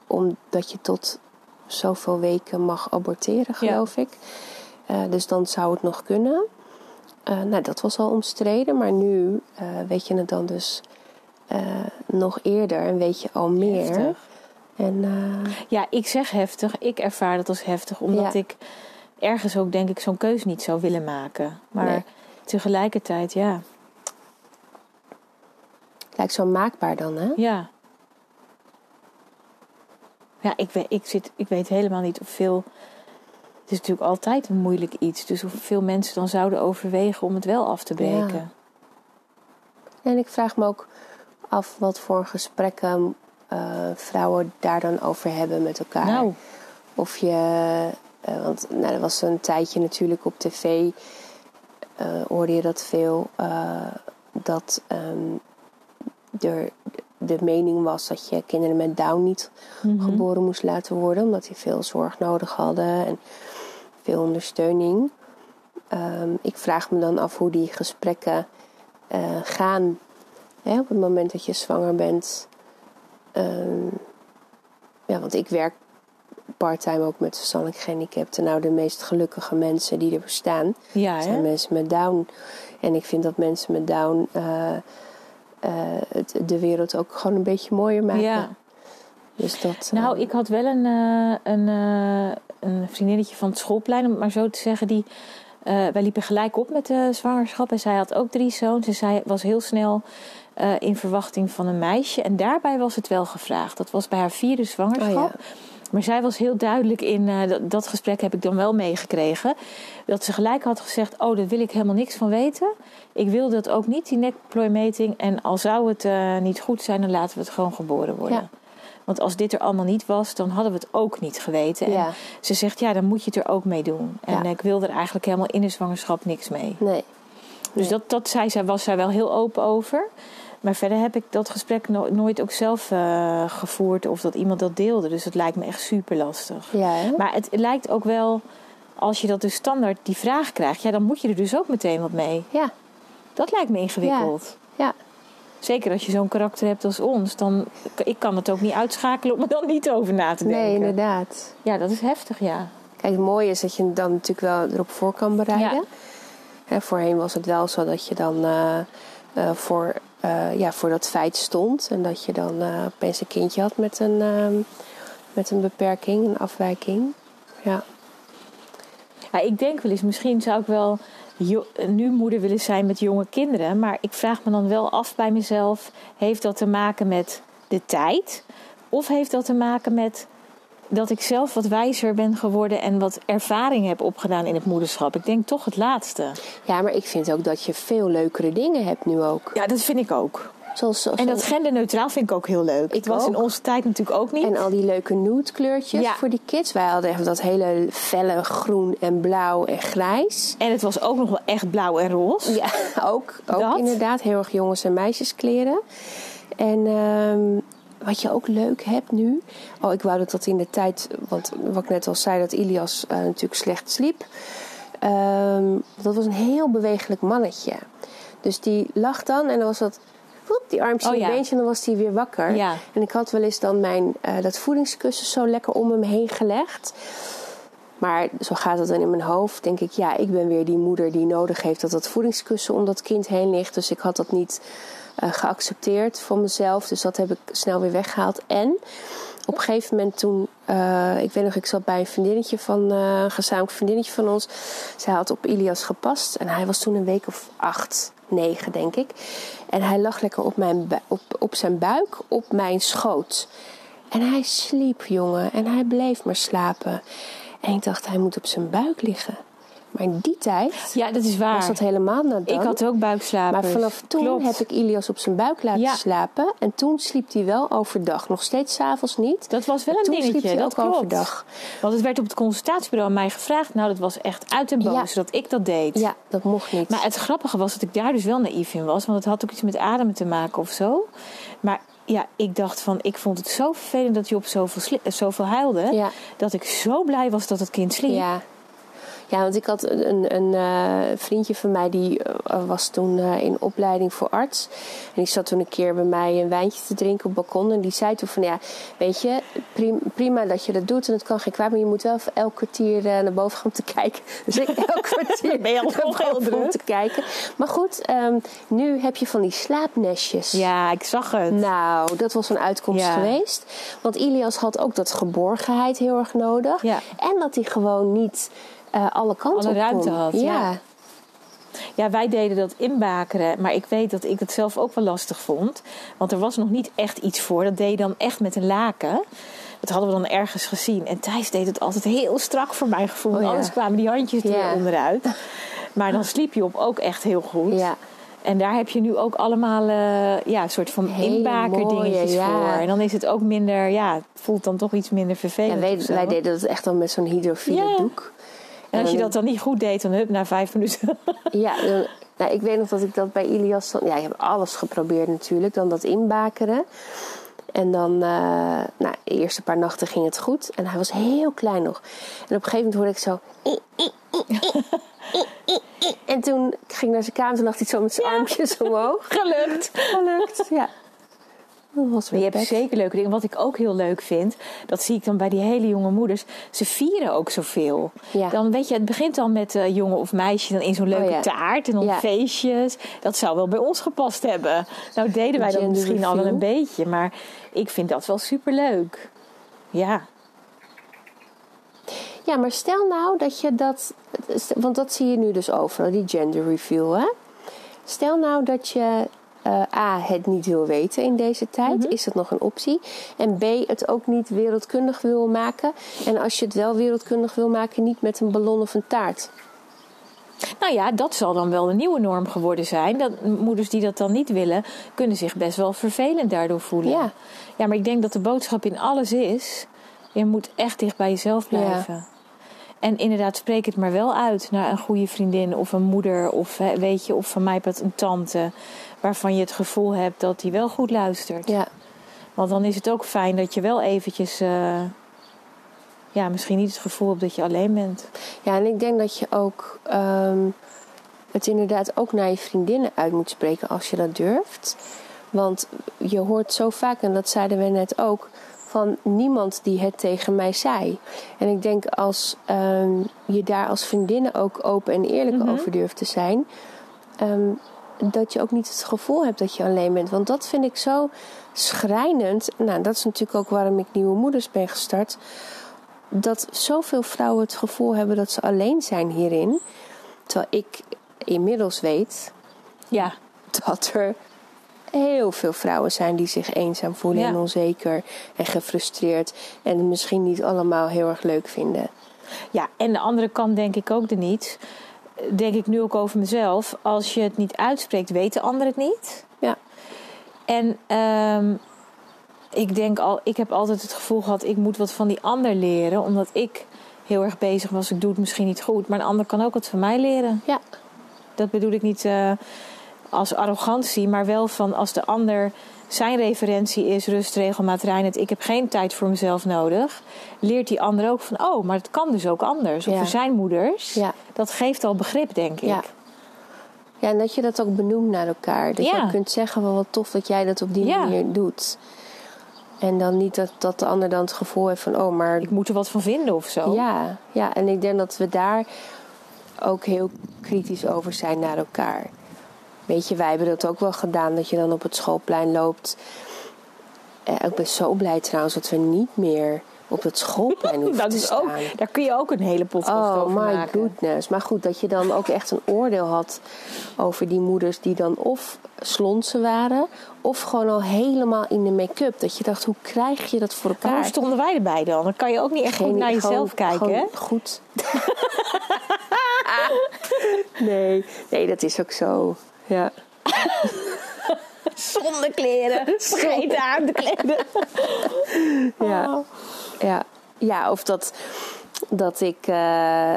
Omdat je tot zoveel weken mag aborteren, geloof ik. Eh, dus dan zou het nog kunnen. Eh, nou, dat was al omstreden, maar nu eh, weet je het dan dus nog eerder en weet je al meer. Heftig. En Ja, ik zeg heftig. Ik ervaar dat als heftig. Omdat Ja. ik ergens ook denk ik zo'n keus niet zou willen maken. Maar Nee. tegelijkertijd, ja. lijkt zo maakbaar dan, hè? Ja. Ja, ik weet, ik, zit, ik weet helemaal niet of veel... Het is natuurlijk altijd een moeilijk iets. Dus hoeveel mensen dan zouden overwegen om het wel af te breken. En ik vraag me ook af wat voor gesprekken eh, vrouwen daar dan over hebben met elkaar. Nou, Of je, eh, want nou, er was een tijdje natuurlijk op tv, eh, hoorde je dat veel, dat ehm, er de mening was dat je kinderen met Down niet mhm. geboren moest laten worden, omdat die veel zorg nodig hadden en veel ondersteuning. Ehm, ik vraag me dan af hoe die gesprekken eh, gaan hè, op het moment dat je zwanger bent. Ehm, ja, want ik werk parttime ook met verstandelijk gehandicapten. Nou, de meest gelukkige mensen die er bestaan Ja, zijn mensen met Down. En ik vind dat mensen met Down eh, eh, het, de wereld ook gewoon een beetje mooier maken. Ja. Dus dat. eh, Nou, ik had wel een, eh, een, een vriendinnetje van het schoolplein, om het maar zo te zeggen, die. wij liepen gelijk op met de zwangerschap en zij had ook drie zoons. En zij was heel snel in verwachting van een meisje. En daarbij was het wel gevraagd. Dat was bij haar vierde zwangerschap. Oh ja. Maar zij was heel duidelijk in, eh, dat, dat gesprek heb ik dan wel meegekregen. Dat ze gelijk had gezegd, oh daar wil ik helemaal niks van weten. Ik wil dat ook niet, die nekplooimeting. En al zou het eh, niet goed zijn, dan laten we het gewoon geboren worden. Ja. Want als dit er allemaal niet was, dan hadden we het ook niet geweten. Ja. En ze zegt, ja, dan moet je het er ook mee doen. En Ja. ik wil er eigenlijk helemaal in de zwangerschap niks mee. Nee. Dus dat, dat zei zij, was zij wel heel open over. Maar verder heb ik dat gesprek no- nooit ook zelf eh, gevoerd of dat iemand dat deelde. Dus dat lijkt me echt super lastig. Ja? Maar het lijkt ook wel, als je dat dus standaard die vraag krijgt, ja, dan moet je er dus ook meteen wat mee. Ja. Dat lijkt me ingewikkeld. Ja. Zeker als je zo'n karakter hebt als ons, dan ik kan het ook niet uitschakelen om er dan niet over na te denken. Nee, inderdaad. Ja, dat is heftig, ja. Kijk, het mooie is dat je dan natuurlijk wel erop voor kan bereiden. Ja. Hè, voorheen was het wel zo dat je dan eh, eh, voor, eh, ja, voor dat feit stond. En dat je dan eh, opeens een kindje had met een, ehm, met een beperking, een afwijking. Ja. Ja, ik denk wel eens, misschien zou ik wel nu moeder willen zijn met jonge kinderen. Maar ik vraag me dan wel af bij mezelf: heeft dat te maken met de tijd? Of heeft dat te maken met dat ik zelf wat wijzer ben geworden en wat ervaring heb opgedaan in het moederschap? Ik denk toch het laatste. ja, maar ik vind ook dat je veel leukere dingen hebt nu ook. Ja, dat vind ik ook. Zoals, zoals En dat genderneutraal vind ik ook heel leuk. Ik het was in onze tijd natuurlijk ook niet. En al die leuke nude kleurtjes Ja. voor die kids. Wij hadden echt dat hele felle groen en blauw en grijs. En het was ook nog wel echt blauw en roze. Ja, ook, ook Dat? inderdaad. Heel erg jongens- en meisjeskleren. En ehm, wat je ook leuk hebt nu. Oh, ik wou dat dat in de tijd. Want wat ik net al zei, dat Ilias eh, natuurlijk slecht sliep. Ehm, dat was een heel bewegelijk mannetje. Dus die lag dan en dan was dat. woep, die armpje Oh, en ja. beentje en dan was hij weer wakker. Ja. En ik had wel eens dan mijn, eh, dat voedingskussen zo lekker om hem heen gelegd. Maar zo gaat het dan in mijn hoofd. Denk ik, ja, ik ben weer die moeder die nodig heeft dat dat voedingskussen om dat kind heen ligt. Dus ik had dat niet eh, geaccepteerd voor mezelf. Dus dat heb ik snel weer weggehaald. En op een gegeven moment toen, eh, ik weet nog, ik zat bij een vriendinnetje van, eh, een gezamenlijk vriendinnetje van ons. Zij had op Ilias gepast en hij was toen een week of acht, negen denk ik. En hij lag lekker op, mijn op, op zijn buik, op mijn schoot. En hij sliep, jongen, en hij bleef maar slapen. En ik dacht, hij moet op zijn buik liggen. Maar in die tijd Ja, dat is waar. was dat helemaal nadat. Ik had ook buikslapen. Maar vanaf toen Klopt. heb ik Ilias op zijn buik laten Ja. slapen. En toen sliep hij wel overdag. Nog steeds s'avonds niet. Dat was wel een toen dingetje. sliep hij dat ook klopt. overdag. Want het werd op het consultatiebureau aan mij gevraagd. Nou, dat was echt uit en boos Ja. dat ik dat deed. Ja, dat mocht niet. Maar het grappige was dat ik daar dus wel naïef in was. Want het had ook iets met ademen te maken of zo. Maar ja, ik dacht van... Ik vond het zo vervelend dat Job zoveel, sli- eh, zoveel huilde. Ja. Dat ik zo blij was dat het kind sliep. Ja. Ja, want ik had een, een, eh, vriendje van mij die eh, was toen eh, in opleiding voor arts. En die zat toen een keer bij mij een wijntje te drinken op het balkon. En die zei toen van ja, weet je, prim- prima dat je dat doet en het kan geen kwaad. Maar je moet wel even elk kwartier naar boven gaan om te kijken. Dus ik elk kwartier Ben je al naar boven om te kijken. Maar goed, ehm, nu heb je van die slaapnestjes. Ja, ik zag het. Nou, dat was een uitkomst Ja. geweest. Want Ilias had ook dat geborgenheid heel erg nodig. Ja. En dat hij gewoon niet eh, alle kanten Alle op ruimte kon. had, ja. Ja, wij deden dat inbakeren. Maar ik weet dat ik het zelf ook wel lastig vond. Want er was nog niet echt iets voor. Dat deed je dan echt met een laken. Dat hadden we dan ergens gezien. En Thijs deed het altijd heel strak voor mijn gevoel. Oh ja. Anders kwamen die handjes er Ja. onderuit. Maar dan sliep je op ook echt heel goed. Ja. En daar heb je nu ook allemaal eh, ja, een soort van inbakerdingetjes ja. voor. En dan is het ook minder, ja, het voelt dan toch iets minder Ja, vervelend. wij, zo. wij deden dat echt dan met zo'n hydrofiele Ja. doek. En als je En- dat dan niet goed deed, dan hup, na vijf minuten. Ja, dan- nou, ik weet nog dat ik dat bij Ilias... Dan, ja, ik heb alles geprobeerd natuurlijk. Dan dat inbakeren. En dan, eh, nou, de eerste paar nachten ging het goed. En hij was heel klein nog. En op een gegeven moment hoorde ik zo... En toen ging ik naar zijn kamer. Toen lag hij zo met zijn armpjes omhoog. Gelukt. Gelukt, ja. Dat was Maar weer je hebt zeker leuke dingen. Wat ik ook heel leuk vind, dat zie ik dan bij die hele jonge moeders. Ze vieren ook zoveel. Ja. Dan weet je, het begint dan met eh jongen of meisje dan in zo'n leuke Oh ja. taart en dan Ja. feestjes. Dat zou wel bij ons gepast hebben. Nou deden wij dat Gender misschien al wel een beetje, maar ik vind dat wel superleuk. Ja. Ja, maar stel nou dat je dat... Want dat zie je nu dus overal, die gender reveal, hè? Stel nou dat je eh, A, het niet wil weten in deze tijd. Is dat nog een optie? En B, het ook niet wereldkundig wil maken. En als je het wel wereldkundig wil maken, niet met een ballon of een taart. Nou ja, dat zal dan wel de nieuwe norm geworden zijn. Dat moeders die dat dan niet willen, kunnen zich best wel vervelend daardoor voelen. Ja. ja, maar ik denk dat de boodschap in alles is: je moet echt dicht bij jezelf blijven. En inderdaad, spreek het maar wel uit naar een goede vriendin of een moeder of weet je, of van mij een tante, waarvan je het gevoel hebt dat die wel goed luistert. Ja, Want dan is het ook fijn dat je wel eventjes, eh, ja, misschien niet het gevoel hebt dat je alleen bent. ja en ik denk dat je ook ehm, het inderdaad ook naar je vriendinnen uit moet spreken als je dat durft. Want je hoort zo vaak, en dat zeiden we net ook, van niemand die het tegen mij zei. En ik denk als ehm, je daar als vriendinnen ook open en eerlijk over durft te zijn, ehm, dat je ook niet het gevoel hebt dat je alleen bent. Want dat vind ik zo schrijnend. Nou, dat is natuurlijk ook waarom ik Nieuwe Moeders ben gestart. Dat zoveel vrouwen het gevoel hebben dat ze alleen zijn hierin. Terwijl ik inmiddels weet Ja, dat er heel veel vrouwen zijn die zich eenzaam voelen Ja. en onzeker en gefrustreerd. En het misschien niet allemaal heel erg leuk vinden. Ja, en de andere kant denk ik ook er niet. Denk ik nu ook over mezelf. Als je het niet uitspreekt, weet de ander het niet. Ja, En ehm, ik denk al, ik heb altijd het gevoel gehad, ik moet wat van die ander leren. Omdat ik heel erg bezig was. Ik doe het misschien niet goed. Maar een ander kan ook wat van mij leren. ja, Dat bedoel ik niet eh, als arrogantie, maar wel van als de ander zijn referentie is rust, regelmaat, reinheid. Ik heb geen tijd voor mezelf nodig. Leert die ander ook van, oh, maar het kan dus ook anders. Of er zijn moeders. Ja. Dat geeft al begrip, denk ik. ja. Ja, en dat je dat ook benoemt naar elkaar. Dat je kunt zeggen van wat tof dat jij dat op die manier doet. En dan niet dat, dat de ander dan het gevoel heeft van oh, maar Ik moet er wat van vinden of zo. Ja, ja, en ik denk dat we daar ook heel kritisch over zijn naar elkaar. Weet je, wij hebben dat ook wel gedaan, dat je dan op het schoolplein loopt. Eh, ik ben zo blij trouwens dat we niet meer op het schoolplein hoeven Dat te is staan. ook, daar kun je ook een hele podcast Oh over my maken. goodness. Maar goed, dat je dan ook echt een oordeel had over die moeders die dan of slonsen waren... of gewoon al helemaal in de make-up. Dat je dacht, hoe krijg je dat voor Maar elkaar? hoe stonden wij erbij dan? Dan kan je ook niet echt goed naar jezelf kijken, hè? Goed. nee, nee, dat is ook zo. Ja. Zonder kleren, vergeten aan de kleren. Ja. ja. Ja, of dat, dat ik... eh,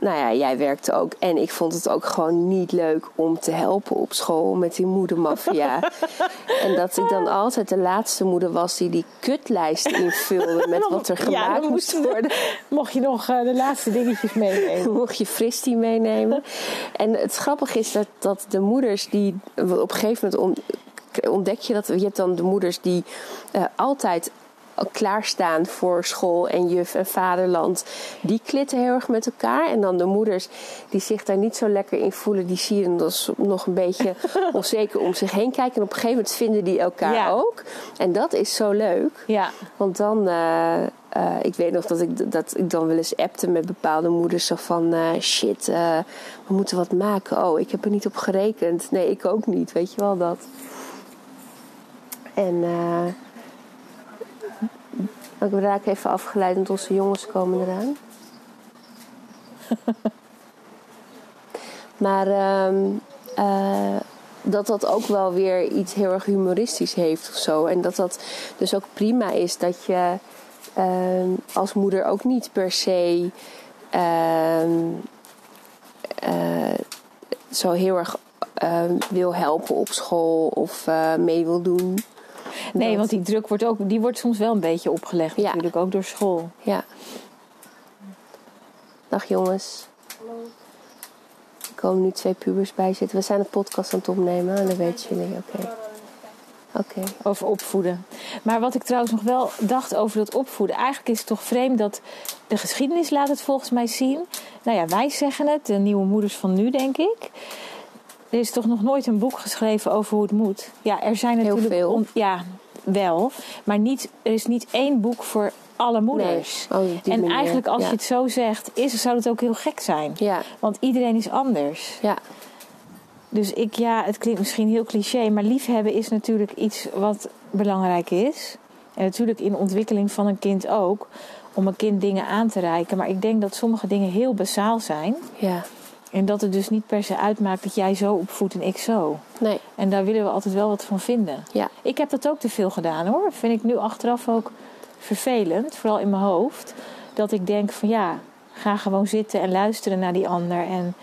nou ja, jij werkte ook. En ik vond het ook gewoon niet leuk om te helpen op school met die moedermafia. en dat ik dan altijd de laatste moeder was die die kutlijst invulde met wat er gemaakt moest worden. Mocht je nog eh, de laatste dingetjes meenemen. mocht je fristie meenemen. En het grappige is dat, dat de moeders die op een gegeven moment on- ontdek je dat je hebt dan de moeders die eh, altijd al klaarstaan voor school en juf en vaderland. Die klitten heel erg met elkaar. En dan de moeders die zich daar niet zo lekker in voelen, die zie je dan dus nog een beetje onzeker om zich heen kijken. En op een gegeven moment vinden die elkaar Ja. ook. En dat is zo leuk. Ja, Want dan, eh, eh, ik weet nog dat ik, dat ik dan wel eens appte met bepaalde moeders. Zo van, eh, shit, we moeten wat maken. Oh, ik heb er niet op gerekend. Nee, ik ook niet. Weet je wel dat. En ik raak even afgeleid, want onze jongens komen eraan. maar ehm, eh, dat dat ook wel weer iets heel erg humoristisch heeft of zo. En dat dat dus ook prima is dat je ehm, als moeder ook niet per se ehm, eh, zo heel erg wil helpen op school of eh, mee wil doen. Nee, Dat- want die druk wordt, ook, die wordt soms wel een beetje opgelegd Ja. natuurlijk, ook door school. Ja. Dag jongens. Er komen nu twee pubers bij zitten. We zijn een podcast aan het opnemen en dat weten jullie. Oké. Oké. over opvoeden. Maar wat ik trouwens nog wel dacht over dat opvoeden. Eigenlijk is het toch vreemd dat de geschiedenis laat het volgens mij zien. Nou ja, wij zeggen het, de nieuwe moeders van nu, denk ik. Er is toch nog nooit een boek geschreven over hoe het moet. Ja, er zijn Heel natuurlijk... veel. on- ja, wel. Maar niet, er is niet één boek voor alle moeders. Nee. Oh, en manier. eigenlijk als Ja. je het zo zegt, is, zou het ook heel gek zijn. Ja, Want iedereen is anders. ja, Dus ik, ja, het klinkt misschien heel cliché, maar liefhebben is natuurlijk iets wat belangrijk is. En natuurlijk in de ontwikkeling van een kind ook, om een kind dingen aan te reiken. Maar ik denk dat sommige dingen heel basaal zijn. ja. En dat het dus niet per se uitmaakt dat jij zo opvoedt en ik zo. Nee, En daar willen we altijd wel wat van vinden. ja. Ik heb dat ook te veel gedaan hoor. Vind ik nu achteraf ook vervelend, vooral in mijn hoofd. Dat ik denk van ja, ga gewoon zitten en luisteren naar die ander. En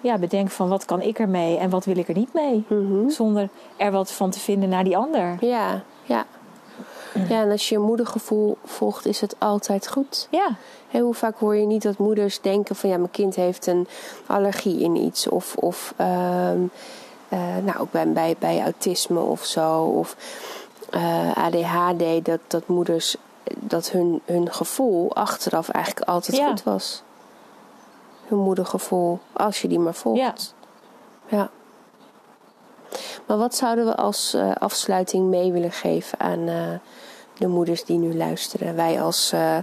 ja, bedenk van wat kan ik ermee en wat wil ik er niet mee. Mhm. Zonder er wat van te vinden naar die ander. Ja, ja. Ja, en als je je moedergevoel volgt, is het altijd goed. Ja, Hè, hoe vaak hoor je niet dat moeders denken van ja, mijn kind heeft een allergie in iets. Of, of ehm, eh, nou, ook bij, bij, bij autisme of zo. Of eh, ADHD, dat, dat moeders, dat hun, hun gevoel achteraf eigenlijk altijd Ja. goed was. Hun moedergevoel, als je die maar volgt. Ja. Ja. Maar wat zouden we als eh, afsluiting mee willen geven aan eh, de moeders die nu luisteren? Wij als eh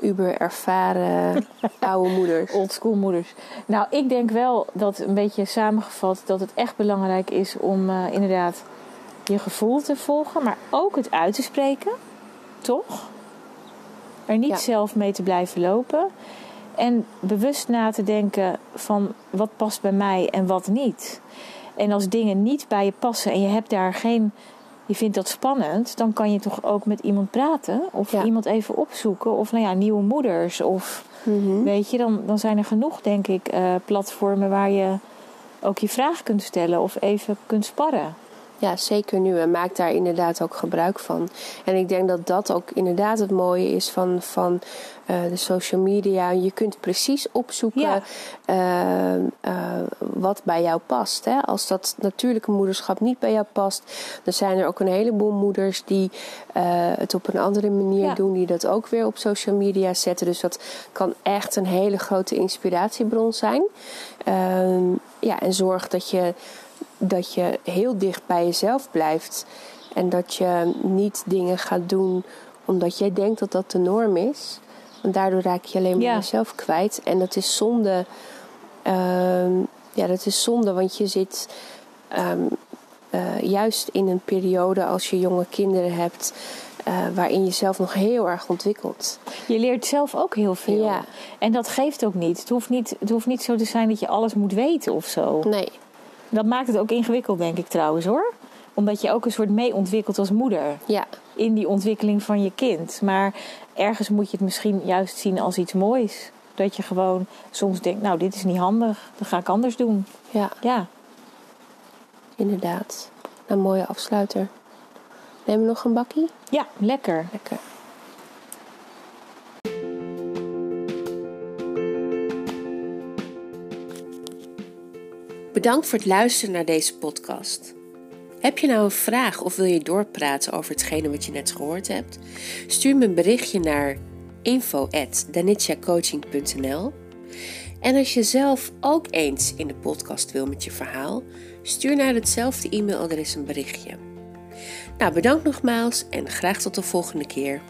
uber ervaren oude moeders. oldschool moeders. Nou, ik denk wel dat een beetje samengevat dat het echt belangrijk is om inderdaad je gevoel te volgen, maar ook het uit te spreken. Toch? Er niet Ja. zelf mee te blijven lopen. En bewust na te denken van wat past bij mij en wat niet. En als dingen niet bij je passen en je hebt daar geen. Je vindt dat spannend, dan kan je toch ook met iemand praten. Of Ja. iemand even opzoeken. Of nou ja, nieuwe moeders. Of Mhm. Weet je, dan, dan zijn er genoeg, denk ik, eh, platformen waar je ook je vraag kunt stellen of even kunt sparren. Ja, zeker nu. En maak daar inderdaad ook gebruik van. En ik denk dat dat ook inderdaad het mooie is van, van eh, de social media. Je kunt precies opzoeken Ja. eh, eh, wat bij jou past. Hè? Als dat natuurlijke moederschap niet bij jou past, dan zijn er ook een heleboel moeders die het op een andere manier Ja. doen, die dat ook weer op social media zetten. Dus dat kan echt een hele grote inspiratiebron zijn. Ehm, ja, en zorg dat je dat je heel dicht bij jezelf blijft. En dat je niet dingen gaat doen omdat jij denkt dat dat de norm is. Want daardoor raak je alleen maar Ja. jezelf kwijt. En dat is zonde. Ehm, ja, dat is zonde, want je zit ehm, eh, juist in een periode als je jonge kinderen hebt. eh, waarin je zelf nog heel erg ontwikkelt. Je leert zelf ook heel veel. Ja. En dat geeft ook niet. Het hoeft niet. het hoeft niet zo te zijn dat je alles moet weten of zo. Nee, Dat maakt het ook ingewikkeld, denk ik trouwens hoor. Omdat je ook een soort mee ontwikkelt als moeder. ja, In die ontwikkeling van je kind. Maar ergens moet je het misschien juist zien als iets moois. Dat je gewoon soms denkt, nou dit is niet handig. Dat ga ik anders doen. ja, Ja, inderdaad. Een mooie afsluiter. Neem we nog een bakkie? ja lekker. Lekker. Bedankt voor het luisteren naar deze podcast. Heb je nou een vraag of wil je doorpraten over hetgene wat je net gehoord hebt? Stuur me een berichtje naar info@danitjacoaching.nl. En als je zelf ook eens in de podcast wil met je verhaal, stuur naar hetzelfde e-mailadres een berichtje. Nou, bedankt nogmaals en graag tot de volgende keer.